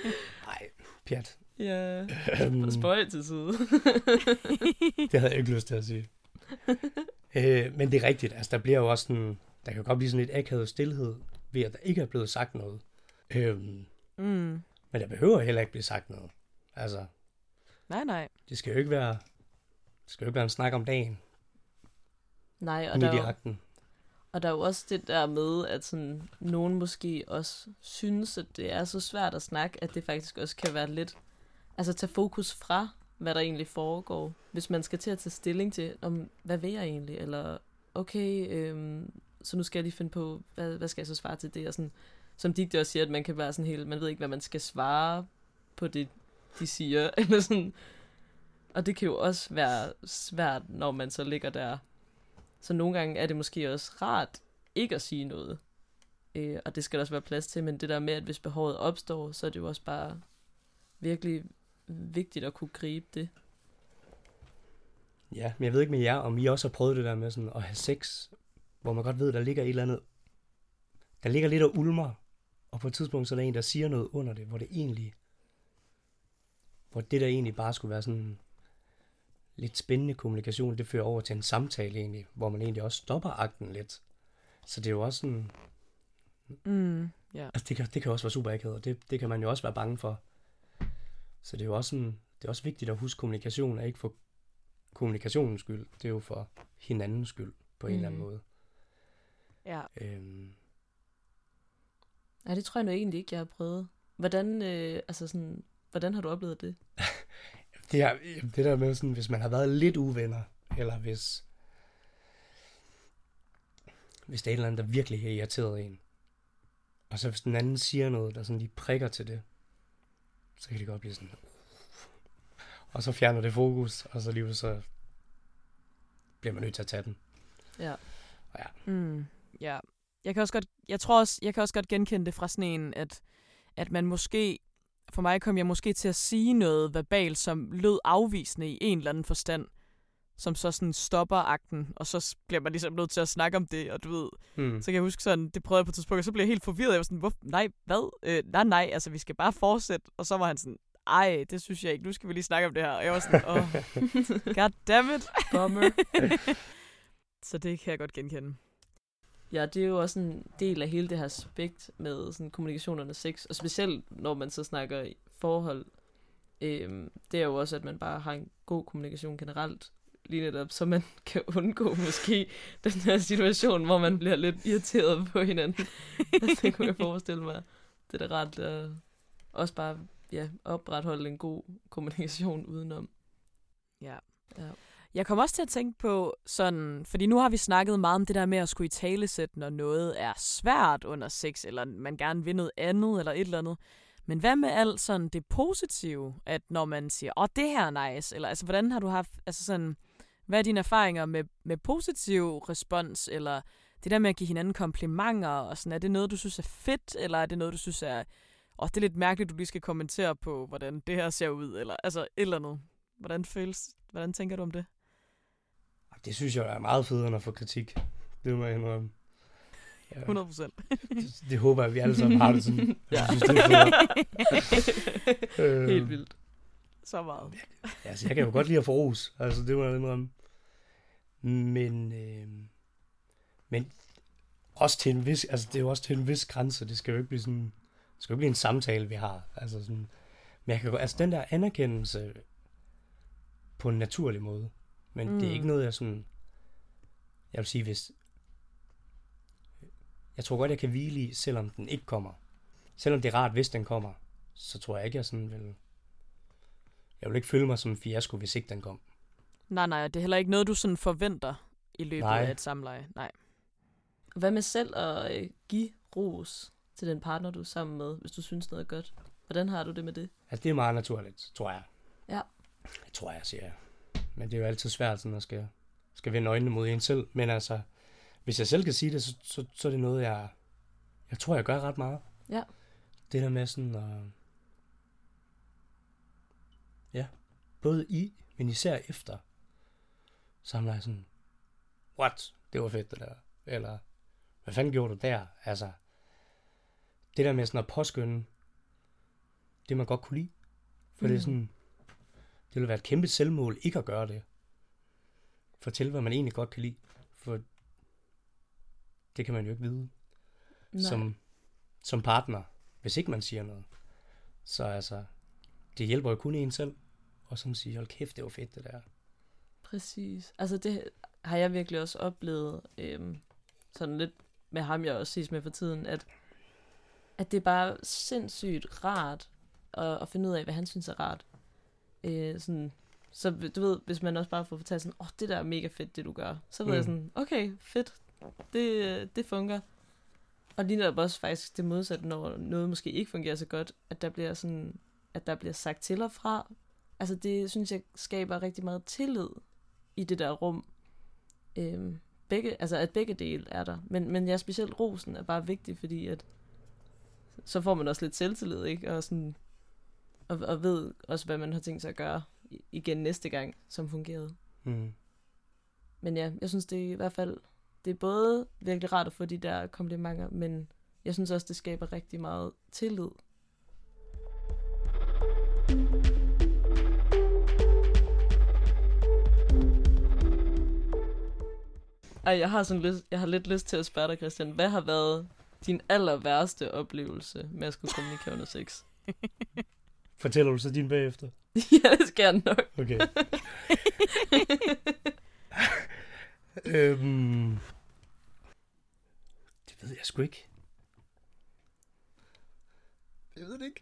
Speaker 3: nej, pjat.
Speaker 2: Ja, øhm, spøj til side.
Speaker 3: det havde jeg ikke lyst til at sige. Øh, men det er rigtigt, altså der bliver jo også sådan, der kan godt blive sådan lidt akavet stillhed, ved at der ikke er blevet sagt noget. Øhm, mm. Men der behøver heller ikke blive sagt noget. Altså,
Speaker 1: nej, nej.
Speaker 3: Det skal jo ikke være, det skal jo ikke være en snak om dagen.
Speaker 2: Nej, og der, er og der er jo også det der med, at sådan, nogen måske også synes, at det er så svært at snakke, at det faktisk også kan være lidt, altså tage fokus fra, hvad der egentlig foregår. Hvis man skal til at tage stilling til, om hvad vil jeg egentlig, eller okay, øhm, så nu skal jeg lige finde på, hvad, hvad skal jeg så svare til det, og sådan, som Digte også siger, at man kan være sådan helt, man ved ikke, hvad man skal svare på det, de siger, eller sådan, og det kan jo også være svært, når man så ligger der så nogle gange er det måske også rart ikke at sige noget. Øh, og det skal der også være plads til, men det der med, at hvis behovet opstår, så er det jo også bare virkelig vigtigt at kunne gribe det.
Speaker 3: Ja, men jeg ved ikke med jer, om I også har prøvet det der med sådan at have sex, hvor man godt ved, der ligger et eller andet, der ligger lidt og ulmer, og på et tidspunkt så er der en, der siger noget under det, hvor det egentlig, hvor det der egentlig bare skulle være sådan lidt spændende kommunikation, det fører over til en samtale egentlig, hvor man egentlig også stopper akten lidt. Så det er jo også sådan...
Speaker 1: Mm, yeah.
Speaker 3: Altså det kan, det kan også være super akavet, og det, det kan man jo også være bange for. Så det er jo også, sådan, det er også vigtigt at huske kommunikation, er ikke for kommunikationens skyld, det er jo for hinandens skyld på en mm. eller anden mm. måde.
Speaker 1: Ja.
Speaker 3: Øhm.
Speaker 2: Ja, det tror jeg nu egentlig ikke, jeg har prøvet. Hvordan, øh, altså sådan, hvordan har du oplevet det?
Speaker 3: det, er, det der med sådan, hvis man har været lidt uvenner, eller hvis, hvis der er et eller andet, der virkelig har irriteret en, og så hvis den anden siger noget, der sådan lige prikker til det, så kan det godt blive sådan, og så fjerner det fokus, og så lige så bliver man nødt til at tage den.
Speaker 2: Ja.
Speaker 3: Og ja.
Speaker 1: Mm, ja. Jeg kan også godt, jeg tror også, jeg kan også godt genkende det fra sådan en, at, at man måske for mig kom jeg måske til at sige noget verbalt, som lød afvisende i en eller anden forstand, som så sådan stopper akten, og så bliver man ligesom nødt til at snakke om det, og du ved, mm. så kan jeg huske sådan, det prøvede jeg på et tidspunkt, og så blev jeg helt forvirret, jeg var sådan, Hvor, nej, hvad? Øh, nej, nej, altså vi skal bare fortsætte, og så var han sådan, ej, det synes jeg ikke, nu skal vi lige snakke om det her, og jeg var sådan, åh, oh, god damn it.
Speaker 2: Bummer.
Speaker 1: så det kan jeg godt genkende.
Speaker 2: Ja, det er jo også en del af hele det her aspekt med sådan kommunikationerne sex, og specielt når man så snakker forhold, øhm, det er jo også, at man bare har en god kommunikation generelt, lige netop, så man kan undgå måske den her situation, hvor man bliver lidt irriteret på hinanden. det kunne jeg forestille mig. Det er da ret at også bare ja, opretholde en god kommunikation udenom.
Speaker 1: Ja. ja. Jeg kommer også til at tænke på sådan, fordi nu har vi snakket meget om det der med at skulle i talesæt, når noget er svært under sex, eller man gerne vil noget andet, eller et eller andet. Men hvad med alt sådan det positive, at når man siger, åh, oh, det her er nice, eller altså, hvordan har du haft, altså sådan, hvad er dine erfaringer med, med positiv respons, eller det der med at give hinanden komplimenter, og sådan, er det noget, du synes er fedt, eller er det noget, du synes er, åh, oh, det er lidt mærkeligt, du lige skal kommentere på, hvordan det her ser ud, eller altså et eller andet. Hvordan føles, hvordan tænker du om det?
Speaker 3: Det synes jeg er meget federe at få kritik. Det må jeg indrømme.
Speaker 1: Ja. 100 procent.
Speaker 3: det, det, håber jeg, at vi alle sammen har det sådan.
Speaker 2: ja. Jeg synes, det er øh, Helt vildt.
Speaker 1: Så meget.
Speaker 3: Ja, altså, jeg kan jo godt lide at få ros. Altså, det må jeg indrømme. Men, øh, men også til en vis, altså det er jo også til en vis grænse. Det skal jo ikke blive sådan, det skal jo ikke blive en samtale, vi har. Altså sådan, men jeg kan altså den der anerkendelse på en naturlig måde. Men mm. det er ikke noget, jeg sådan... Jeg vil sige, hvis... Jeg tror godt, jeg kan hvile i, selvom den ikke kommer. Selvom det er rart, hvis den kommer, så tror jeg ikke, jeg sådan vil... Jeg vil ikke føle mig som en fiasko, hvis ikke den kom.
Speaker 1: Nej, nej, det er heller ikke noget, du sådan forventer i løbet nej. af et samleje. Nej.
Speaker 2: Hvad med selv at øh, give ros til den partner, du er sammen med, hvis du synes noget er godt? Hvordan har du det med det?
Speaker 3: Altså, det er meget naturligt, tror jeg.
Speaker 2: Ja.
Speaker 3: Jeg tror jeg, siger jeg. Men det er jo altid svært, sådan at skal, skal vende øjnene mod en selv. Men altså, hvis jeg selv kan sige det, så, så, så er det noget, jeg, jeg tror, jeg gør ret meget.
Speaker 2: Ja.
Speaker 3: Det der med sådan at... Ja, både i, men især efter, samler jeg sådan, what, det var fedt det der. Eller, hvad fanden gjorde du der? Altså, det der med sådan at påskynde, det man godt kunne lide. For mm. det er
Speaker 2: Mm.
Speaker 3: sådan, det ville være et kæmpe selvmål ikke at gøre det. Fortæl, hvad man egentlig godt kan lide. For det kan man jo ikke vide
Speaker 2: Nej.
Speaker 3: som, som partner, hvis ikke man siger noget. Så altså, det hjælper jo kun en selv. Og sådan sige, hold kæft, det var fedt det der.
Speaker 2: Præcis. Altså det har jeg virkelig også oplevet, øhm, sådan lidt med ham, jeg også ses med for tiden, at, at det er bare sindssygt rart at, at finde ud af, hvad han synes er rart. Øh, sådan, så du ved, hvis man også bare får fortalt sådan, åh, oh, det der er mega fedt, det du gør. Så ved mm. jeg sådan, okay, fedt, det, det fungerer. Og lige netop også faktisk det modsatte, når noget måske ikke fungerer så godt, at der bliver sådan, at der bliver sagt til og fra. Altså det synes jeg skaber rigtig meget tillid i det der rum. Øhm, begge, altså at begge dele er der. Men, men ja, specielt rosen er bare vigtig, fordi at så får man også lidt selvtillid, ikke? Og, sådan, og, og ved også, hvad man har tænkt sig at gøre igen næste gang, som fungerede.
Speaker 3: Mm.
Speaker 2: Men ja, jeg synes det er i hvert fald, det er både virkelig rart at få de der komplimenter, men jeg synes også, det skaber rigtig meget tillid. Ej, jeg har, sådan lyst, jeg har lidt lyst til at spørge dig, Christian. Hvad har været din aller værste oplevelse med at skulle kommunikere under sex?
Speaker 3: Fortæller du så din bagefter?
Speaker 2: ja, det skal jeg nok.
Speaker 3: Okay. øhm, det ved jeg sgu ikke. Jeg ved det ikke.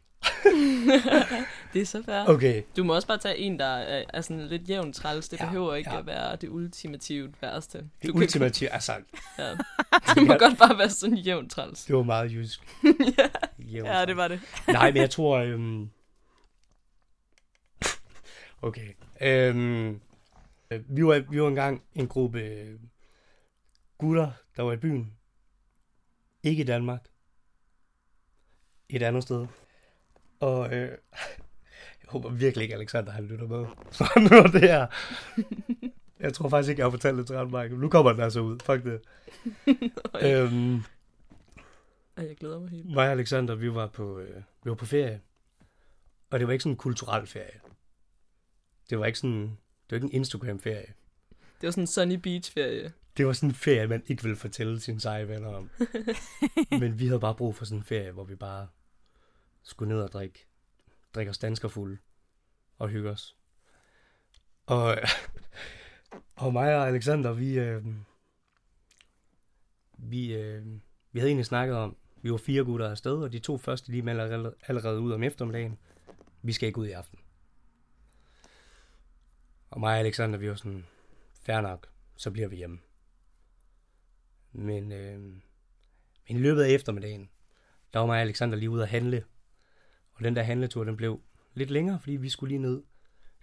Speaker 2: det er så fair.
Speaker 3: Okay.
Speaker 2: Du må også bare tage en, der er, er sådan lidt jævnt træls. Det
Speaker 3: Ja,
Speaker 2: behøver ikke
Speaker 3: ja.
Speaker 2: at være det ultimativt værste.
Speaker 3: Det
Speaker 2: Du kan-
Speaker 3: ultimative, altså,
Speaker 2: Ja. Det må godt bare være sådan jævnt træls.
Speaker 3: det var meget jysk.
Speaker 2: ja.
Speaker 3: Jævnt.
Speaker 1: Ja, det var det.
Speaker 3: Nej, men jeg tror... Øhm... Okay. Øhm... Vi var, vi var engang en gruppe øh, gutter, der var i byen. Ikke i Danmark. Et andet sted. Og øh... jeg håber virkelig ikke, Alexander han lytter med. Så han hører det her. Jeg tror faktisk ikke, jeg har fortalt det til ret mange. Nu kommer den altså ud. Fuck det. øhm,
Speaker 2: Ej, jeg glæder mig helt.
Speaker 3: mig og Alexander, vi var på, øh, vi var på ferie. Og det var ikke sådan en kulturel ferie. Det var ikke sådan, det var ikke en Instagram-ferie.
Speaker 2: Det var sådan en sunny beach ferie.
Speaker 3: Det var sådan en ferie, man ikke ville fortælle sine seje venner om. Men vi havde bare brug for sådan en ferie, hvor vi bare skulle ned og drikke, drikke os danskerfulde og hygge os. Og, og mig og Alexander, vi, øh, vi, øh, vi havde egentlig snakket om, vi var fire gutter afsted, og de to første, de allerede, allerede ud om eftermiddagen. Vi skal ikke ud i aften. Og mig og Alexander, vi var sådan, fair nok, så bliver vi hjemme. Men, øh, men i løbet af eftermiddagen, der var mig og Alexander lige ude at handle. Og den der handletur, den blev lidt længere, fordi vi skulle lige ned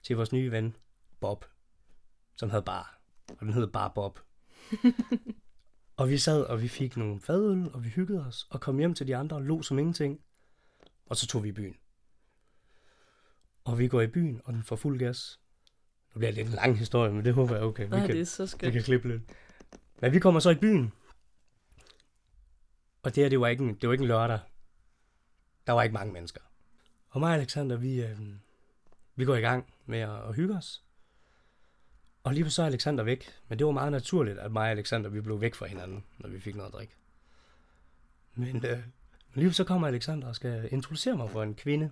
Speaker 3: til vores nye ven, Bob, som havde bar. Og den hed bare Bob. og vi sad, og vi fik nogle fadøl, og vi hyggede os, og kom hjem til de andre og lå som ingenting. Og så tog vi i byen. Og vi går i byen, og den får fuld gas. Nu bliver det lidt en lang historie, men det håber jeg okay. Vi
Speaker 2: Nej,
Speaker 3: kan,
Speaker 2: det er så
Speaker 3: vi
Speaker 2: skønt.
Speaker 3: kan klippe lidt. Men vi kommer så i byen. Og det her, det var ikke en, det var ikke en lørdag. Der var ikke mange mennesker. Og mig og Alexander, vi, øh, vi går i gang med at, at hygge os. Og lige så er Alexander væk. Men det var meget naturligt, at mig og Alexander, vi blev væk fra hinanden, når vi fik noget at drikke. Men øh, lige så kommer Alexander og skal introducere mig for en kvinde.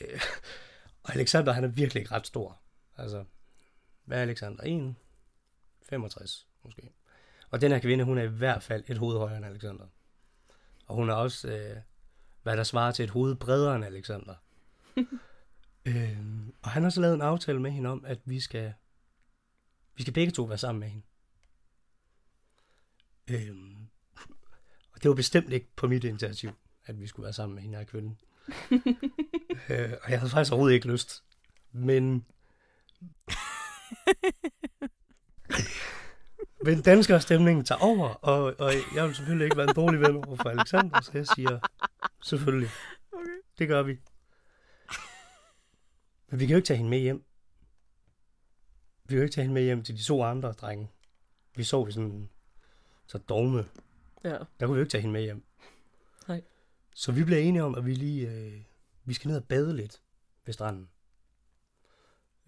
Speaker 3: Øh, og Alexander, han er virkelig ikke ret stor. Altså, hvad er Alexander? 1, 65 måske. Og den her kvinde, hun er i hvert fald et hoved højere end Alexander. Og hun er også, øh, hvad der svarer til et hoved bredere end Alexander. øhm, og han har så lavet en aftale med hende om, at vi skal, vi skal begge to være sammen med hende. Øhm, og det var bestemt ikke på mit initiativ, at vi skulle være sammen med hende her kvinde. øh, og jeg havde faktisk overhovedet ikke lyst. Men... Men dansker stemningen tager over, og, og jeg vil selvfølgelig ikke være en dårlig ven over for Alexander, så jeg siger, selvfølgelig.
Speaker 1: Okay.
Speaker 3: Det gør vi. Men vi kan jo ikke tage hende med hjem. Vi kan jo ikke tage hende med hjem til de to andre drenge. Vi sov i sådan så dogme.
Speaker 2: Ja.
Speaker 3: Der kunne vi jo ikke tage hende med hjem. Så vi blev enige om, at vi lige øh, vi skal ned og bade lidt ved stranden.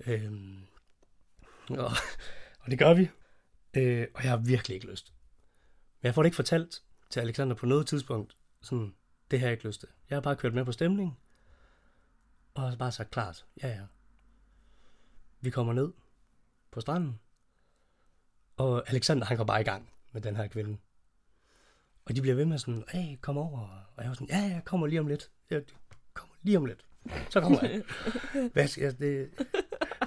Speaker 3: Øhm, og, og det gør vi. Øh, og jeg har virkelig ikke lyst. Men jeg får det ikke fortalt til Alexander på noget tidspunkt. Sådan, det har jeg ikke lyst til. Jeg har bare kørt med på stemningen. Og har bare sagt klart, ja ja. Vi kommer ned på stranden. Og Alexander, han går bare i gang med den her kvinde. Og de bliver ved med sådan, hey, kom over. Og jeg var sådan, ja, jeg kommer lige om lidt. Jeg kommer lige om lidt. Så kommer jeg. Hvad skal jeg, det,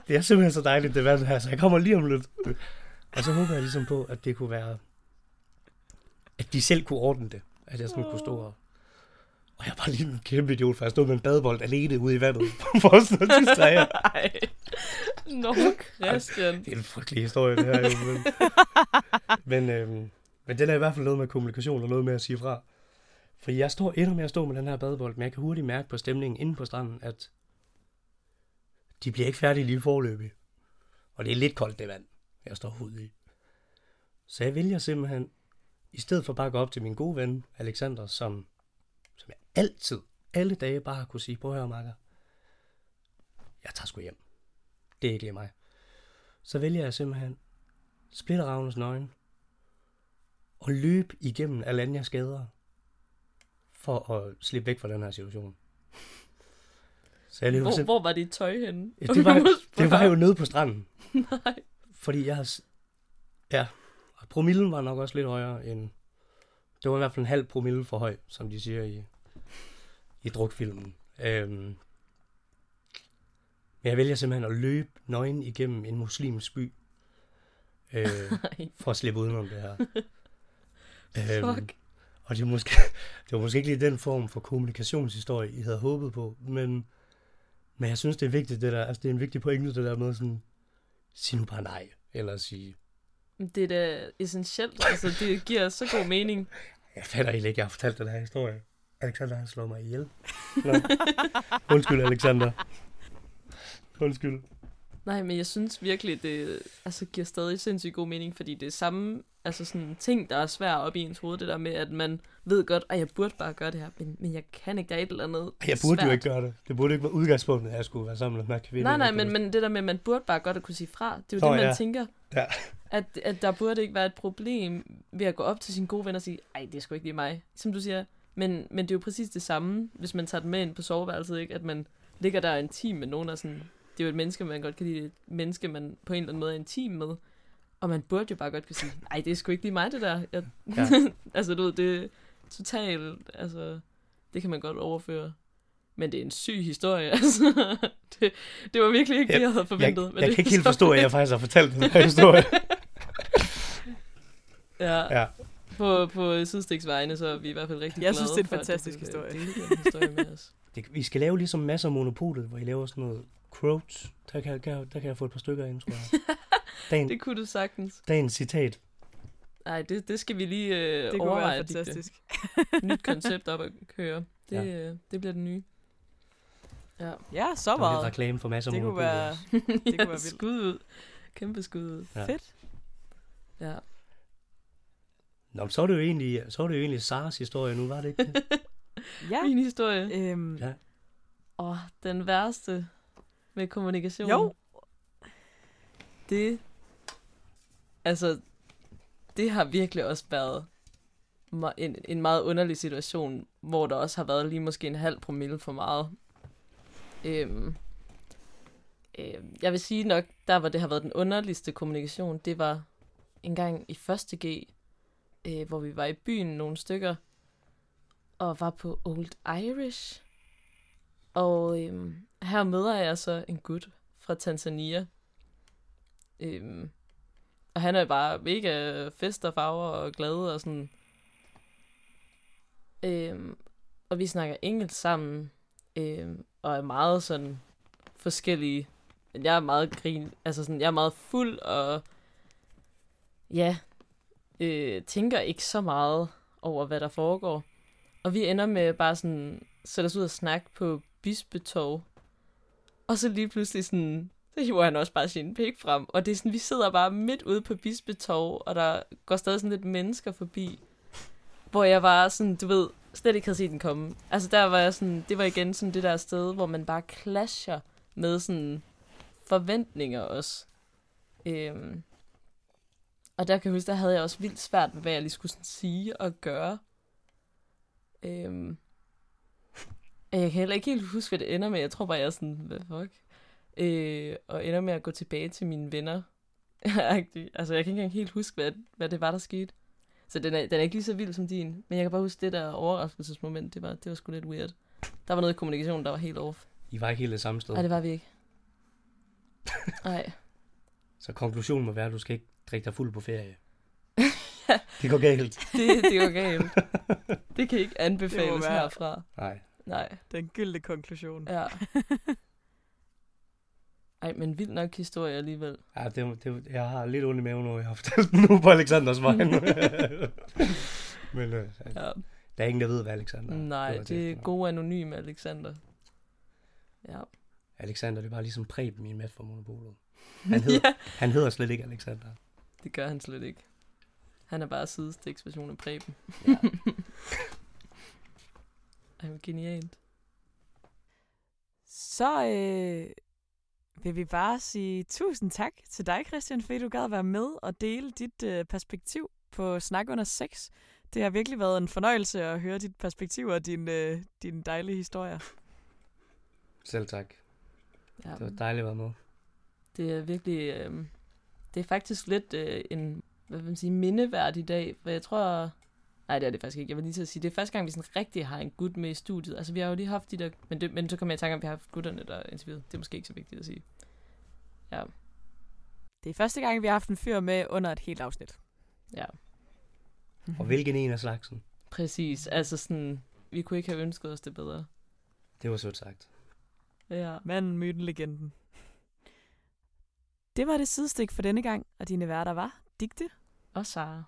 Speaker 3: det er simpelthen så dejligt, det vand her, så jeg kommer lige om lidt. Og så håber jeg ligesom på, at det kunne være, at de selv kunne ordne det. At jeg sådan kunne stå og... Og jeg var lige en kæmpe idiot, for jeg stod med en badebold alene ude i vandet for at stå til distrahere.
Speaker 2: Ej. Nå, Christian.
Speaker 3: Det er en frygtelig historie, det her jo. Men, men, øhm, men den er i hvert fald noget med kommunikation og noget med at sige fra. For jeg står endnu med at stå med den her badebold, men jeg kan hurtigt mærke på stemningen inde på stranden, at de bliver ikke færdige lige forløbig. Og det er lidt koldt, det vand, jeg står ude i. Så jeg vælger simpelthen, i stedet for bare at gå op til min gode ven, Alexander, som, som jeg altid, alle dage bare har kunne sige, prøv at høre, Marker, jeg tager sgu hjem. Det er ikke lige mig. Så vælger jeg simpelthen splitter Ravnes nøgen og løbe igennem Alanyas gader for at slippe væk fra den her situation. Så jeg
Speaker 2: Hvor, hvor var dit tøj henne?
Speaker 3: Ja, det, var, det var jo nede på stranden.
Speaker 2: Nej.
Speaker 3: Fordi jeg har... Ja, og promillen var nok også lidt højere end... Det var i hvert fald en halv promille for høj, som de siger i, i drukfilmen. Øhm, men jeg vælger simpelthen at løbe nøgen igennem en muslimsk by. Øh, for at slippe udenom det her.
Speaker 2: Fuck.
Speaker 3: og det var, måske, det var måske ikke lige den form for kommunikationshistorie, I havde håbet på, men, men jeg synes, det er vigtigt, det der, altså det er en vigtig pointe, det der med sådan, sig nu bare nej, eller sige,
Speaker 2: Det er da essentielt. Altså, det giver så god mening.
Speaker 3: jeg fatter ikke, jeg har fortalt den her historie. Alexander har slået mig ihjel. Nå. Undskyld, Alexander. Undskyld.
Speaker 2: Nej, men jeg synes virkelig, det altså, giver stadig sindssygt god mening, fordi det er samme altså sådan, ting, der er svært op i ens hoved, det der med, at man ved godt, at jeg burde bare gøre det her, men, men jeg kan ikke, der er et eller andet
Speaker 3: Jeg burde
Speaker 2: svært.
Speaker 3: jo ikke gøre det. Det burde ikke være udgangspunktet, at jeg skulle være sammen med den her kvinde.
Speaker 2: Nej, nej, men, men det der med, at man burde bare godt at kunne sige fra, det er jo
Speaker 3: Nå,
Speaker 2: det, man
Speaker 3: ja.
Speaker 2: tænker.
Speaker 3: Ja.
Speaker 2: At, at der burde ikke være et problem ved at gå op til sin gode ven og sige, ej, det er sgu ikke lige mig, som du siger. Men, men det er jo præcis det samme, hvis man tager den med ind på soveværelset, ikke? At man ligger der intim med nogen, og sådan, det er jo et menneske, man godt kan lide, et menneske, man på en eller anden måde er intim med. Og man burde jo bare godt kunne sige, ej, det er sgu ikke lige mig, det der. Jeg,
Speaker 3: Ja.
Speaker 2: altså, du ved, det er totalt, altså, det kan man godt overføre. Men det er en syg historie, altså. Det, det var virkelig ikke det, jeg havde forventet.
Speaker 3: Jeg,
Speaker 2: men
Speaker 3: jeg
Speaker 2: det
Speaker 3: kan ikke helt forstå, at jeg faktisk har fortalt den her historie.
Speaker 2: Ja,
Speaker 3: Ja.
Speaker 2: på, på Sydstiks vegne, så er vi i hvert fald rigtig
Speaker 1: Jeg
Speaker 2: glade
Speaker 1: synes, det er en
Speaker 2: for,
Speaker 1: fantastisk
Speaker 2: vil
Speaker 1: historie.
Speaker 2: dele den historie med os.
Speaker 3: Det, vi skal lave ligesom masser af monopolet, hvor I laver sådan noget quotes. Der kan, kan, der kan jeg få et par stykker ind, tror jeg. Dagen,
Speaker 2: Det kunne du sagtens.
Speaker 3: dagens citat.
Speaker 2: Nej, det, det skal vi lige øh,
Speaker 1: Det
Speaker 2: overveje. digte.
Speaker 1: fantastisk.
Speaker 2: Nyt koncept op at køre. Det,
Speaker 3: Ja.
Speaker 2: øh, det bliver det nye. Ja.
Speaker 1: Ja, så
Speaker 3: Der er lidt
Speaker 1: meget.
Speaker 3: reklame for masser af
Speaker 1: Det kunne være
Speaker 2: det
Speaker 1: kunne
Speaker 2: ja,
Speaker 1: være vildt.
Speaker 2: skud ud. Kæmpe skud ud.
Speaker 3: Ja.
Speaker 1: fedt.
Speaker 2: Ja.
Speaker 3: Nå, så er det jo egentlig, så er det jo egentlig Saras historie nu, var det ikke det?
Speaker 1: Ja.
Speaker 2: Min historie.
Speaker 1: Øhm,
Speaker 3: Ja.
Speaker 2: Åh, den værste med kommunikation.
Speaker 1: Jo.
Speaker 2: Det, altså, det har virkelig også været en, en meget underlig situation, hvor der også har været lige måske en halv promille for meget. Øhm, øhm, jeg vil sige nok, der hvor det har været den underligste kommunikation, det var en gang i 1. G, øh, hvor vi var i byen nogle stykker, og var på Old Irish. Og øhm, her møder jeg så en gut fra Tanzania. Øhm, og han er bare mega fest og farver og glad og sådan. Øhm, og vi snakker engelsk sammen. Øhm, og er meget sådan forskellige. Men jeg er meget grin, altså sådan, jeg er meget fuld og ja, øh, tænker ikke så meget over, hvad der foregår. Og vi ender med bare sådan, sætte os ud og snakke på Bispetov. Og så lige pludselig sådan, så hiver han også bare sin pik frem. Og det er sådan, vi sidder bare midt ude på Bispetov, og der går stadig sådan lidt mennesker forbi. Hvor jeg var sådan, du ved, slet ikke havde set den komme. Altså der var jeg sådan, det var igen sådan det der sted, hvor man bare clasher med sådan forventninger også. Øhm, og der kan jeg huske, der havde jeg også vildt svært med, hvad jeg lige skulle sådan sige og gøre. Øhm, jeg kan heller ikke helt huske, hvad det ender med. Jeg tror bare, jeg er sådan, hvad fuck? Øh, og ender med at gå tilbage til mine venner. altså, jeg kan ikke engang helt huske, hvad, hvad det var, der skete. Så den er, den er ikke lige så vild som din. Men jeg kan bare huske, det der overraskelsesmoment, det var, det var sgu lidt weird. Der var noget i kommunikationen, der var helt off.
Speaker 3: I var ikke helt det samme sted.
Speaker 2: Nej, det var vi ikke. Nej.
Speaker 3: Så konklusionen må være, at du skal ikke drikke dig fuld på ferie. Det går galt.
Speaker 2: Det, det går galt. Det kan ikke anbefales herfra.
Speaker 3: Nej.
Speaker 2: Nej.
Speaker 1: Den gyldne konklusion.
Speaker 2: Ja. Ej, men vild nok historie alligevel.
Speaker 3: Ja, det, det, jeg har lidt ondt i maven, når jeg har fortalt den nu på Alexanders vej. Men øh,
Speaker 2: Ja.
Speaker 3: der er ingen, der ved, hvad Alexander
Speaker 2: Nej,
Speaker 3: hedder til
Speaker 2: det er gode anonyme Alexander. Ja.
Speaker 3: Alexander, det er bare ligesom Preben i Mat for Monopolet. Han hedder,
Speaker 2: ja,
Speaker 3: han hedder slet ikke Alexander.
Speaker 2: det gør han slet ikke. Han er bare sidestiksversion af Preben.
Speaker 3: Ja.
Speaker 2: Ej, genialt.
Speaker 1: Så øh, vil vi bare sige tusind tak til dig, Christian, fordi du gad at være med og dele dit øh, perspektiv på Snak under 6. Det har virkelig været en fornøjelse at høre dit perspektiv og din, øh, dine dejlige historier.
Speaker 3: Selv tak.
Speaker 2: Ja.
Speaker 3: Det var dejligt at være med.
Speaker 2: Det er virkelig, øh, det er faktisk lidt øh, en, hvad vil man sige, mindeværdig dag, for jeg tror, nej det er det faktisk ikke, jeg vil lige til at sige, det er første gang, vi sådan rigtig har en gut med i studiet. Altså vi har jo lige haft de der, men, det, men så kommer jeg i tanke om, at vi har haft gutterne der interviewet. Det er måske ikke så vigtigt at sige. Ja,
Speaker 1: Det er første gang, vi har haft en fyr med under et helt afsnit.
Speaker 2: ja,
Speaker 3: Og hvilken en af slagsen?
Speaker 2: præcis. Altså sådan, vi kunne ikke have ønsket os det bedre.
Speaker 3: Det var sødt sagt.
Speaker 2: Ja.
Speaker 1: Manden, myten, legenden. Det var det sidestik for denne gang, og dine værter var Digte
Speaker 2: Og Sara.